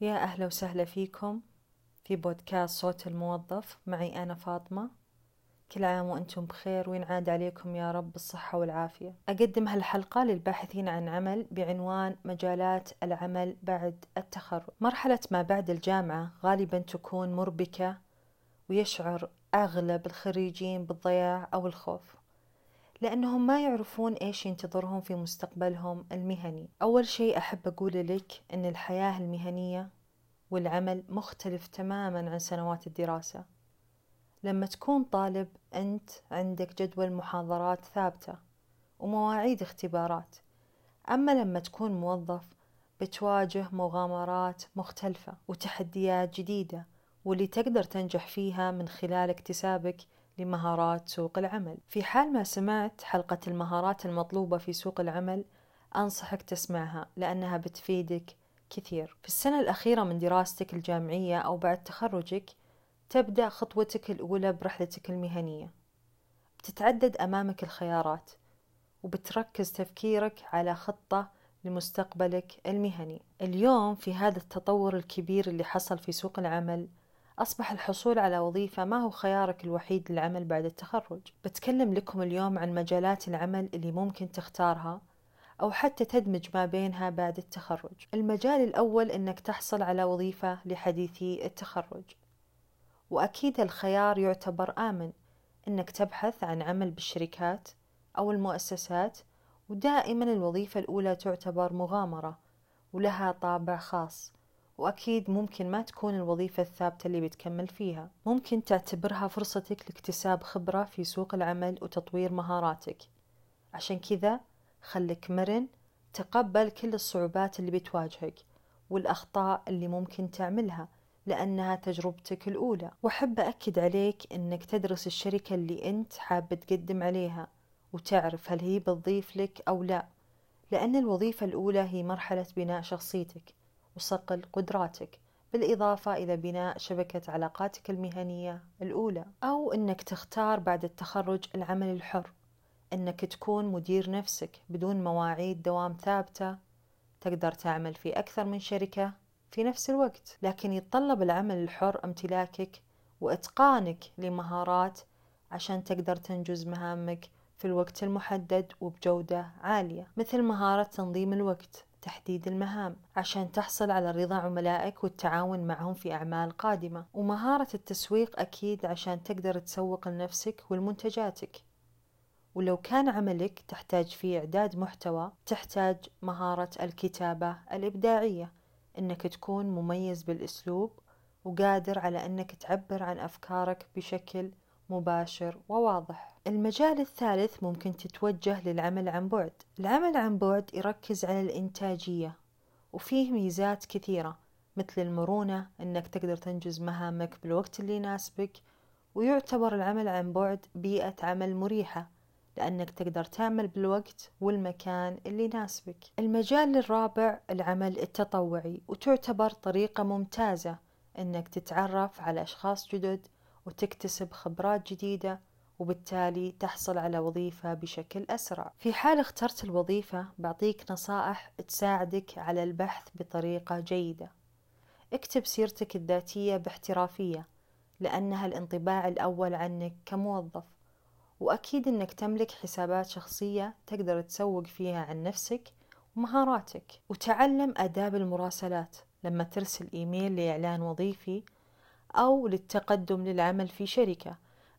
يا أهلا وسهلا فيكم في بودكاست صوت الموظف. معي أنا فاطمة. كل عام وأنتم بخير وينعاد عليكم يا رب بالصحة والعافية. أقدم هالحلقة للباحثين عن عمل بعنوان مجالات العمل بعد التخرج. مرحلة ما بعد الجامعة غالبا تكون مربكة ويشعر أغلب الخريجين بالضياع أو الخوف. لأنهم ما يعرفون إيش ينتظرهم في مستقبلهم المهني. أول شيء أحب أقول لك أن الحياة المهنية والعمل مختلف تماما عن سنوات الدراسة. لما تكون طالب أنت عندك جدول محاضرات ثابتة ومواعيد اختبارات. أما لما تكون موظف بتواجه مغامرات مختلفة وتحديات جديدة واللي تقدر تنجح فيها من خلال اكتسابك لمهارات سوق العمل. في حال ما سمعت حلقة المهارات المطلوبة في سوق العمل أنصحك تسمعها لأنها بتفيدك كثير. في السنة الأخيرة من دراستك الجامعية أو بعد تخرجك تبدأ خطوتك الأولى برحلتك المهنية. بتتعدد أمامك الخيارات وبتركز تفكيرك على خطة لمستقبلك المهني. اليوم في هذا التطور الكبير اللي حصل في سوق العمل أصبح الحصول على وظيفة ما هو خيارك الوحيد للعمل بعد التخرج. بتكلم لكم اليوم عن مجالات العمل اللي ممكن تختارها أو حتى تدمج ما بينها بعد التخرج. المجال الأول أنك تحصل على وظيفة لحديثي التخرج. وأكيد الخيار يعتبر آمن. أنك تبحث عن عمل بالشركات أو المؤسسات ودائما الوظيفة الأولى تعتبر مغامرة ولها طابع خاص. وأكيد ممكن ما تكون الوظيفة الثابتة اللي بتكمل فيها. ممكن تعتبرها فرصتك لاكتساب خبرة في سوق العمل وتطوير مهاراتك. عشان كذا خلك مرن تقبل كل الصعوبات اللي بتواجهك والأخطاء اللي ممكن تعملها لأنها تجربتك الأولى. وأحب أكد عليك أنك تدرس الشركة اللي أنت حاب تقدم عليها وتعرف هل هي بتضيف لك أو لا لأن الوظيفة الأولى هي مرحلة بناء شخصيتك. وصقل قدراتك بالإضافة إلى بناء شبكة علاقاتك المهنية الأولى. أو أنك تختار بعد التخرج العمل الحر أنك تكون مدير نفسك بدون مواعيد دوام ثابتة. تقدر تعمل في أكثر من شركة في نفس الوقت. لكن يتطلب العمل الحر امتلاكك وإتقانك لمهارات عشان تقدر تنجز مهامك في الوقت المحدد وبجودة عالية مثل مهارة تنظيم الوقت. تحديد المهام عشان تحصل على رضا عملائك والتعاون معهم في أعمال قادمة. ومهارة التسويق أكيد عشان تقدر تسوق لنفسك ولمنتجاتك ولو كان عملك تحتاج فيه إعداد محتوى تحتاج مهارة الكتابة الإبداعية إنك تكون مميز بالأسلوب وقادر على أنك تعبر عن أفكارك بشكل مباشر وواضح. المجال الثالث ممكن تتوجه للعمل عن بعد. العمل عن بعد يركز على الإنتاجية وفيه ميزات كثيرة مثل المرونة أنك تقدر تنجز مهامك بالوقت اللي يناسبك ويعتبر العمل عن بعد بيئة عمل مريحة لأنك تقدر تعمل بالوقت والمكان اللي يناسبك. المجال الرابع العمل التطوعي وتعتبر طريقة ممتازة أنك تتعرف على أشخاص جدد وتكتسب خبرات جديدة وبالتالي تحصل على وظيفة بشكل أسرع. في حال اخترت الوظيفة بعطيك نصائح تساعدك على البحث بطريقة جيدة. اكتب سيرتك الذاتية باحترافية لأنها الانطباع الأول عنك كموظف. وأكيد أنك تملك حسابات شخصية تقدر تسوق فيها عن نفسك ومهاراتك. وتعلم آداب المراسلات. لما ترسل إيميل لإعلان وظيفي أو للتقدم للعمل في شركة.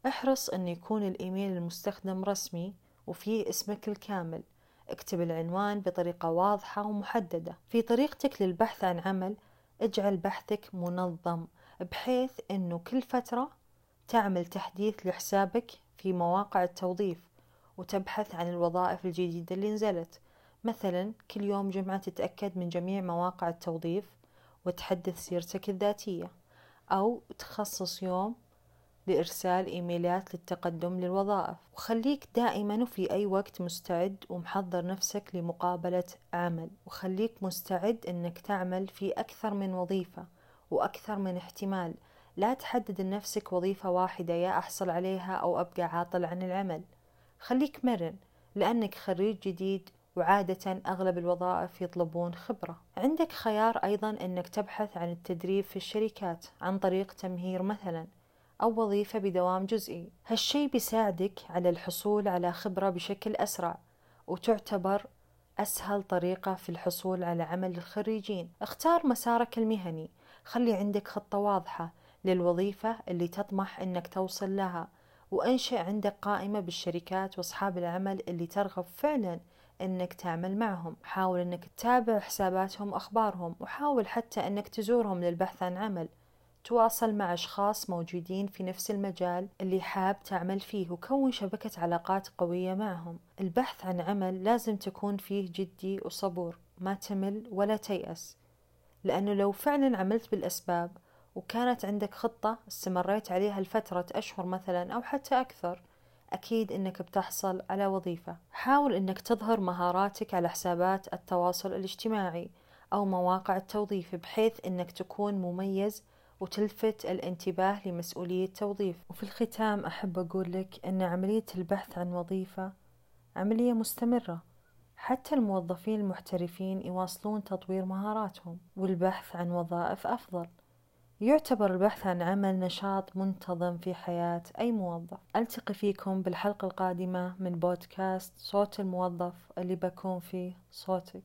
احرص أن يكون الإيميل المستخدم رسمي وفيه اسمك الكامل. اكتب العنوان بطريقة واضحة ومحددة. في طريقتك للبحث عن عمل اجعل بحثك منظم بحيث أنه كل فترة تعمل تحديث لحسابك في مواقع التوظيف وتبحث عن الوظائف الجديدة اللي نزلت. مثلا كل يوم جمعة تتأكد من جميع مواقع التوظيف وتحدث سيرتك الذاتية. أو تخصص يوم لإرسال إيميلات للتقدم للوظائف. وخليك دائما وفي أي وقت مستعد ومحضر نفسك لمقابلة عمل. وخليك مستعد أنك تعمل في أكثر من وظيفة وأكثر من احتمال. لا تحدد لنفسك وظيفة واحدة يا أحصل عليها أو أبقى عاطل عن العمل خليك مرن لأنك خريج جديد وعادة أغلب الوظائف يطلبون خبرة. عندك خيار أيضا أنك تبحث عن التدريب في الشركات عن طريق تمهير مثلا أو وظيفة بدوام جزئي. هالشي بيساعدك على الحصول على خبرة بشكل أسرع وتعتبر أسهل طريقة في الحصول على عمل الخريجين. اختار مسارك المهني. خلي عندك خطة واضحة للوظيفة اللي تطمح أنك توصل لها وأنشئ عندك قائمة بالشركات وأصحاب العمل اللي ترغب فعلا أنك تعمل معهم. حاول أنك تتابع حساباتهم وأخبارهم وحاول حتى أنك تزورهم للبحث عن عمل. تواصل مع أشخاص موجودين في نفس المجال اللي حاب تعمل فيه وكون شبكة علاقات قوية معهم. البحث عن عمل لازم تكون فيه جدي وصبور ما تمل ولا تيأس. لأنه لو فعلا عملت بالأسباب وكانت عندك خطة استمريت عليها لفترة أشهر مثلا أو حتى أكثر أكيد أنك بتحصل على وظيفة. حاول أنك تظهر مهاراتك على حسابات التواصل الاجتماعي أو مواقع التوظيف بحيث أنك تكون مميز وتلفت الانتباه لمسؤولية توظيف وفي الختام أحب أقول لك أن عملية البحث عن وظيفة عملية مستمرة. حتى الموظفين المحترفين يواصلون تطوير مهاراتهم والبحث عن وظائف أفضل. يعتبر البحث عن عمل نشاط منتظم في حياة أي موظف. ألتقي فيكم بالحلقة القادمة من بودكاست صوت الموظف اللي بكون فيه صوتك.